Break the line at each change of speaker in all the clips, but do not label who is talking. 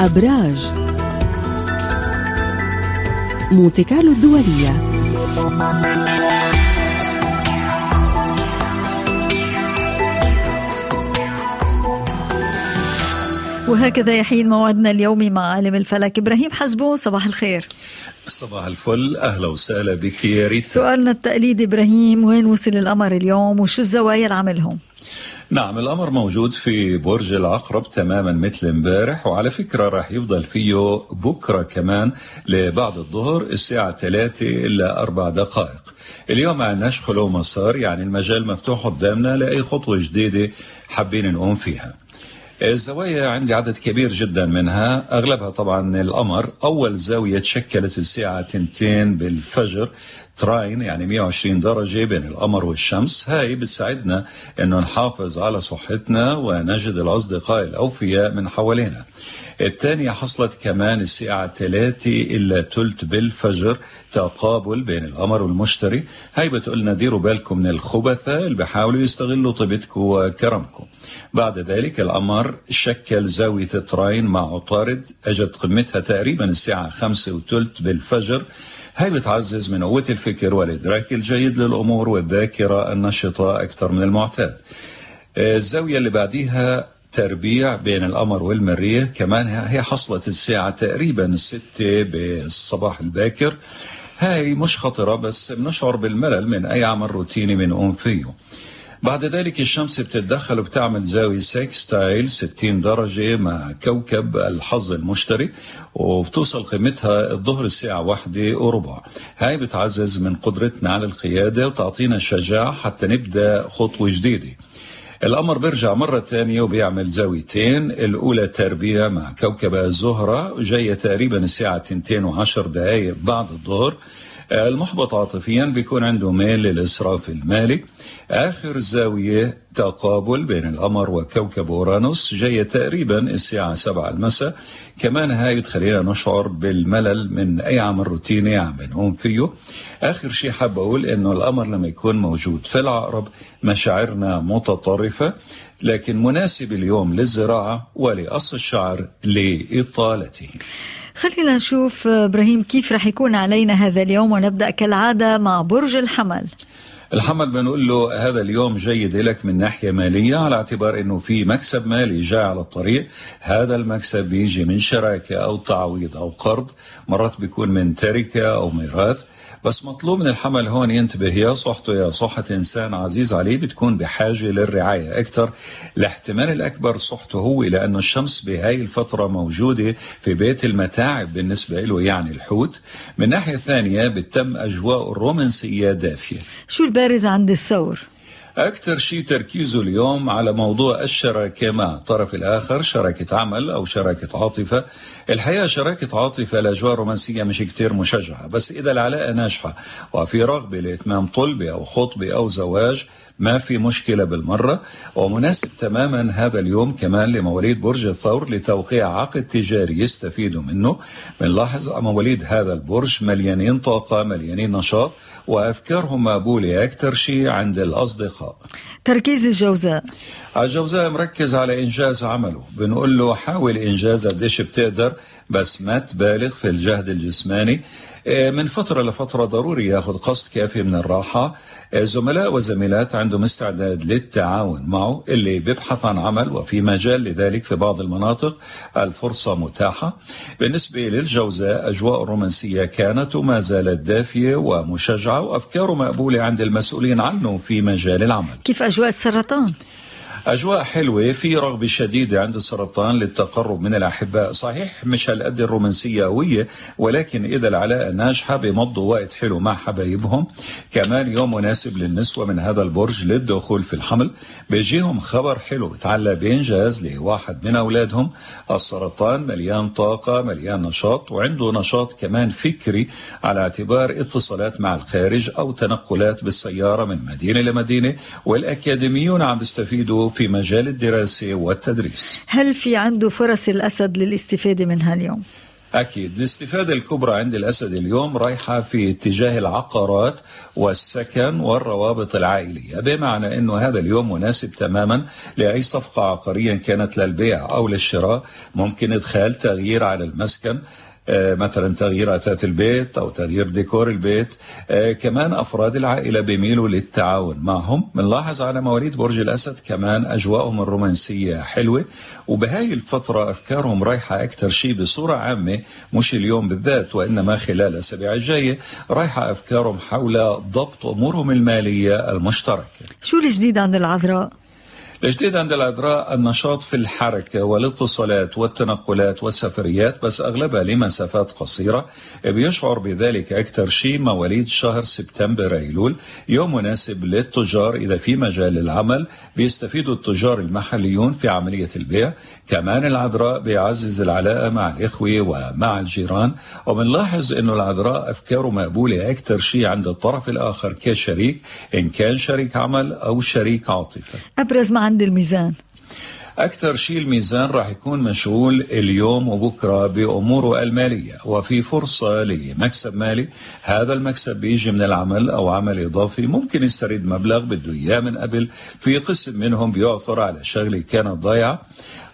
أبراج. مونتي كارلو الدولية.
وهكذا يحين موعدنا اليومي مع عالم الفلك. إبراهيم حزبون صباح الخير.
صباح الفل. أهلا وسهلا بك يا ريت
سؤالنا التقليدي إبراهيم وين وصل القمر اليوم؟ وشو الزوايا اللي عملهم؟
نعم القمر موجود في برج العقرب تماما مثل امبارح وعلى فكرة راح يفضل فيه بكرة كمان لبعد الظهر الساعة 3 إلا أربع دقائق. اليوم ما عندناش خلو مسار يعني المجال مفتوح قدامنا لأي خطوة جديدة حابين نقوم فيها. الزوايا عندي عدد كبير جدا منها. أغلبها طبعا القمر. أول زاوية تشكلت الساعة 2 بالفجر. تراين يعني 120 درجة بين القمر والشمس. هاي بتساعدنا إنه نحافظ على صحتنا ونجد الأصدقاء الأوفياء من حوالينا. الثانية حصلت كمان الساعة 3 إلا تلت بالفجر تقابل بين القمر والمشتري. هاي بتقولنا ديروا بالكم من الخبثاء اللي بيحاولوا يستغلوا طيبتكم وكرمكم. بعد ذلك القمر شكل زاوية تراين مع عطارد. أجت قمتها تقريبا الساعة 5 وتلت بالفجر. هاي بتعزز من قوة الفكر والإدراك الجيد للأمور والذاكرة النشطة أكثر من المعتاد. الزاوية اللي بعديها تربيع بين القمر والمريخ كمان هي حصلت الساعة تقريبا الستة بالصباح الباكر. هاي مش خطرة بس بنشعر بالملل من أي عمل روتيني بنقوم فيه. بعد ذلك الشمس بتتدخل وبتعمل زاوية sextile 60 درجة مع كوكب الحظ المشتري وبتوصل قيمتها الظهر الساعة واحدة وربع. هاي بتعزز من قدرتنا على القيادة وتعطينا الشجاعة حتى نبدأ خطوة جديدة. القمر بيرجع مرة تانية وبيعمل زاويتين الأولى تربيع مع كوكب الزهرة جاية تقريبا الساعة 2 وعشر دقايق بعد الظهر. المحبط عاطفيا بيكون عنده ميل للإسراف المالي. آخر زاوية تقابل بين القمر وكوكب أورانوس. جاية تقريبا الساعة 7 المساء. كمان هاي بتخلينا نشعر بالملل من أي عمل روتيني عم بنقوم فيه. آخر شيء حاب أقول إنه القمر لما يكون موجود في العقرب مشاعرنا متطرفة لكن مناسب اليوم للزراعة ولقص الشعر لإطالته.
خلينا نشوف إبراهيم كيف رح يكون علينا هذا اليوم ونبدأ كالعادة مع برج الحمل.
الحمل بنقول له هذا اليوم جيد لك من ناحية مالية على اعتبار إنه في مكسب مالي جاي على الطريق. هذا المكسب بيجي من شراكة أو تعويض أو قرض مرات بيكون من تركة أو ميراث. بس مطلوب من الحمل هون ينتبه يا صحته يا صحة إنسان عزيز عليه بتكون بحاجة للرعاية أكثر الاحتمال الأكبر صحته هو لأنه الشمس بهاي الفترة موجودة في بيت المتاعب بالنسبة له يعني الحوت. من ناحية ثانية بتم أجواء الرومانسية دافية.
شو البارز عند الثور؟
أكثر شيء تركيزه اليوم على موضوع الشراكة مع الطرف الآخر شراكة عمل أو شراكة عاطفة. الحقيقة شراكة عاطفة الأجواء الرومانسية مش كتير مشجعة بس إذا العلاقة ناجحة وفي رغبة لإتمام طلبة أو خطبة أو زواج ما في مشكلة بالمرة. ومناسب تماما هذا اليوم كمان لمواليد برج الثور لتوقيع عقد تجاري يستفيدوا منه. بنلاحظ مواليد هذا البرج مليانين طاقة مليانين نشاط وأفكارهم مقبولة. أكثر شيء عند الأصدقاء
تركيز الجوزاء.
الجوزاء مركز على إنجاز عمله. بنقول له حاول إنجاز قديش بتقدر بس ما تبالغ في الجهد الجسماني. من فترة لفترة ضروري ياخذ قسط كافي من الراحة. زملاء وزميلات عندهم استعداد للتعاون. معه اللي بيبحث عن عمل وفي مجال لذلك في بعض المناطق الفرصة متاحة. بالنسبة للجوزاء أجواء رومانسية كانت وما زالت دافية ومشجعة وأفكاره مقبولة عند المسؤولين عنه في مجال العمل.
كيف أجواء السرطان؟
أجواء حلوة في رغبة شديدة عند السرطان للتقرب من الأحباء. صحيح مش هالقد الرومانسية قوية ولكن إذا العلاقة ناجحة بيمضوا وقت حلو مع حبايبهم. كمان يوم مناسب للنسوة من هذا البرج للدخول في الحمل. بيجيهم خبر حلو بتعلى بإنجاز لواحد من أولادهم. السرطان مليان طاقة مليان نشاط وعنده نشاط كمان فكري على اعتبار اتصالات مع الخارج أو تنقلات بالسيارة من مدينة لمدينة. والأكاديميون عم بيستفيدوا في مجال الدراسة والتدريس.
هل في عنده فرص الأسد للاستفادة منها اليوم؟
أكيد الاستفادة الكبرى عند الأسد اليوم رايحة في اتجاه العقارات والسكن والروابط العائلية. بمعنى أنه هذا اليوم مناسب تماما لأي صفقة عقارية كانت للبيع أو للشراء. ممكن إدخال تغيير على المسكن مثلا تغيير اثاث البيت أو تغيير ديكور البيت آه، كمان أفراد العائلة بيميلوا للتعاون معهم بنلاحظ على مواليد برج الأسد كمان أجواءهم الرومانسية حلوة وبهاي الفترة أفكارهم رايحة أكثر شيء بصورة عامة مش اليوم بالذات وإنما خلال الأسابيع الجاية رايحة أفكارهم حول ضبط أمورهم المالية المشتركة
شو الجديد عند العذراء؟
الجديد عند العذراء النشاط في الحركة والاتصالات والتنقلات والسفريات بس أغلبها لمسافات قصيرة. بيشعر بذلك أكثر شيء مواليد شهر سبتمبر أيلول يوم مناسب للتجار إذا في مجال العمل. بيستفيدوا التجار المحليون في عملية البيع. كمان العذراء بيعزز العلاقة مع الإخوة ومع الجيران. وبنلاحظ أنه العذراء أفكاره مقبولة أكثر شيء عند الطرف الآخر كشريك إن كان شريك عمل أو شريك عاطفة.
أبرز ما عند الميزان.
أكثر شيء الميزان راح يكون مشغول اليوم وبكرة بأموره المالية وفي فرصة لمكسب مالي. هذا المكسب بيجي من العمل أو عمل إضافي ممكن يسترد مبلغ بده إياه من قبل. في قسم منهم بيعثر على شغلة كانت ضايعة.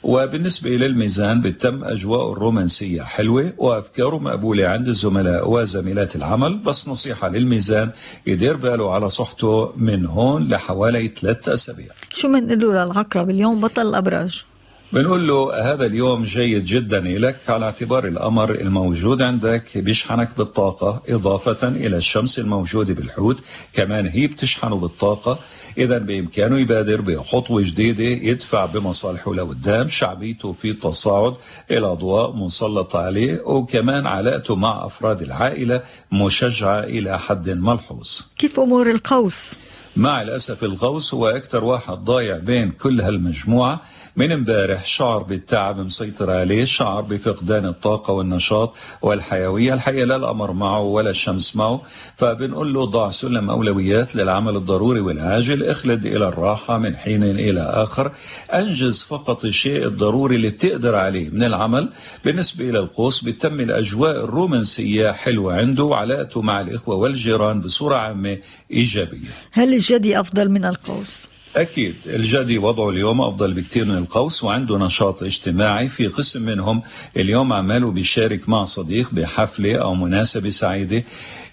وبالنسبة إلى الميزان بتم أجواء الرومانسية حلوة وأفكاره مقبولة عند الزملاء وزميلات العمل. بس نصيحة للميزان يدير باله على صحته من هون لحوالي ثلاثة أسابيع.
شو بنقول له للعقرب اليوم بطل الأبراج.
بنقول له هذا اليوم جيد جدا لك على اعتبار القمر الموجود عندك بيشحنك بالطاقة إضافة إلى الشمس الموجودة بالحوت كمان هي بتشحنه بالطاقة. إذا بإمكانه يبادر بخطوة جديدة يدفع بمصالحه لقدام شعبيته في تصاعد إلى أضواء مسلطة عليه وكمان علاقته مع أفراد العائلة مشجعة إلى حد ملحوظ.
كيف أمور القوس؟
مع الأسف الغوص هو أكثر واحد ضايع بين كل هالمجموعة من امبارح شعر بالتعب مسيطر عليه شعر بفقدان الطاقة والنشاط والحيوية. الحقيقة لا الأمر معه ولا الشمس معه. فبنقول له ضع سلم أولويات للعمل الضروري والعاجل. اخلد إلى الراحة من حين إلى آخر. أنجز فقط الشيء الضروري اللي بتقدر عليه من العمل. بالنسبة إلى القوس بتم الأجواء الرومانسية حلوة عنده وعلاقته مع الإخوة والجيران بصورة عامة إيجابية.
هل الجدي أفضل من القوس؟
أكيد الجدي وضعه اليوم أفضل بكثير من القوس وعنده نشاط اجتماعي في قسم منهم اليوم عماله بيشارك مع صديق بحفلة أو مناسبة سعيدة.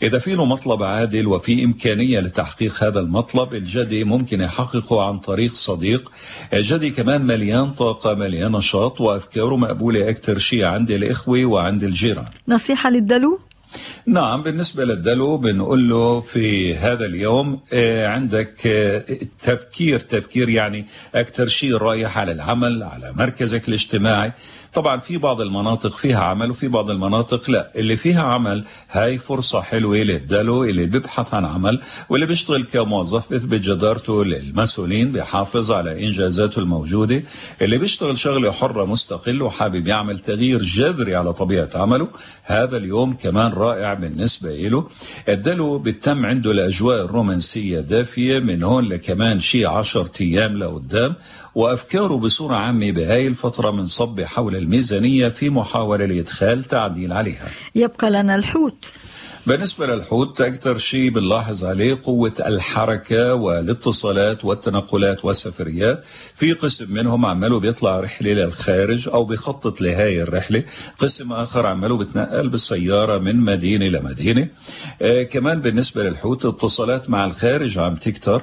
إذا في له مطلب عادل وفي إمكانية لتحقيق هذا المطلب الجدي ممكن يحققه عن طريق صديق. الجدي كمان مليان طاقة مليان نشاط وأفكاره مقبولة أكثر شيء عند الإخوة وعند الجيران.
نصيحة للدلو؟
نعم بالنسبة للدلو بنقول له في هذا اليوم آه، عندك آه، تفكير تفكير يعني أكثر شيء رايح على العمل على مركزك الاجتماعي. طبعا في بعض المناطق فيها عمل وفي بعض المناطق لا. اللي فيها عمل هاي فرصة حلوة للدلو اللي بيبحث عن عمل واللي بيشتغل كموظف بيثبت جدارته للمسؤولين بيحافظ على إنجازاته الموجودة. اللي بيشتغل شغلة حرة مستقل وحابب يعمل تغيير جذري على طبيعة عمله هذا اليوم كمان رائع بالنسبة له. الدلو بتم عنده الأجواء الرومانسية دافية من هون لكمان شي عشر أيام لقدام. وأفكاره بصورة عامة بهاي الفترة من صب حول الميزانية في محاولة لإدخال تعديل عليها.
يبقى لنا الحوت.
بالنسبة للحوت أكثر شيء بنلاحظ عليه قوة الحركة والاتصالات والتنقلات والسفريات. في قسم منهم عمله بيطلع رحلة للخارج أو بيخطط لهاي الرحلة. قسم آخر عمله بتنقل بالسيارة من مدينة لمدينة. آه كمان بالنسبة للحوت اتصالات مع الخارج عم تكتر.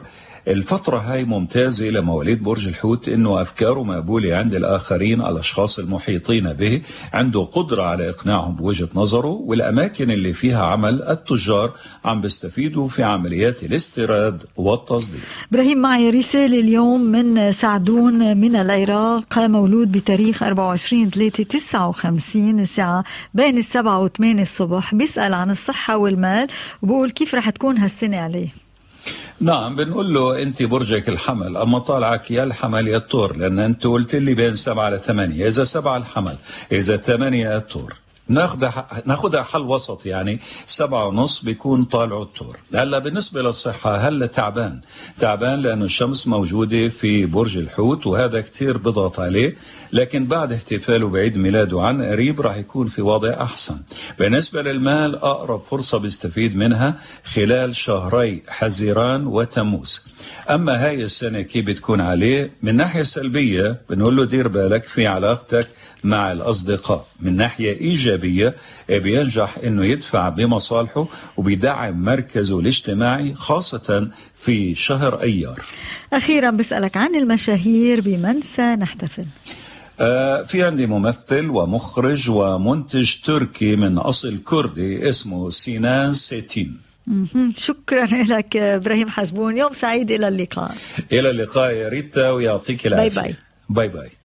الفترة هاي ممتازة لمواليد برج الحوت إنه افكاره مقبولة عند الآخرين الأشخاص المحيطين به عنده قدرة على إقناعهم بوجهة نظره والأماكن اللي فيها عمل التجار عم بيستفيدوا في عمليات الاستيراد والتصدير.
إبراهيم معي رسالة اليوم من سعدون من العراق مولود بتاريخ 24 3 59 الساعة بين السبعة وثمانية الصبح بيسأل عن الصحة والمال وبقول كيف رح تكون هالسنة عليه؟
نعم بنقول له انت برجك الحمل اما طالعك يا الحمل يا الطور لأن انت قلت لي بين سبعة لثمانيه إذا سبعة الحمل إذا ثمانية الطور. ناخدها ناخدها حل وسط يعني سبعة ونص بيكون طالع الطور. هلا بالنسبة للصحة هلا تعبان؟ تعبان لأنه الشمس موجودة في برج الحوت وهذا كتير بضغط عليه. لكن بعد احتفاله بعيد ميلاده عن قريب راح يكون في وضع أحسن. بالنسبة للمال أقرب فرصة بيستفيد منها خلال شهري حزيران وتموز. أما هاي السنة كيف بتكون عليه؟ من ناحية سلبية بنقول له دير بالك في علاقتك مع الأصدقاء. من ناحية إيجابية بينجح أنه يدفع بمصالحه وبيدعم مركزه الاجتماعي خاصة في شهر أيار.
أخيرا بسألك عن المشاهير بمن سنحتفل؟
آه في عندي ممثل ومخرج ومنتج تركي من أصل كردي اسمه سينان سيتين.
شكرا لك إبراهيم حسبون. يوم سعيد إلى اللقاء.
إلى اللقاء يا ريتا ويعطيك العافية.
bye.
bye bye.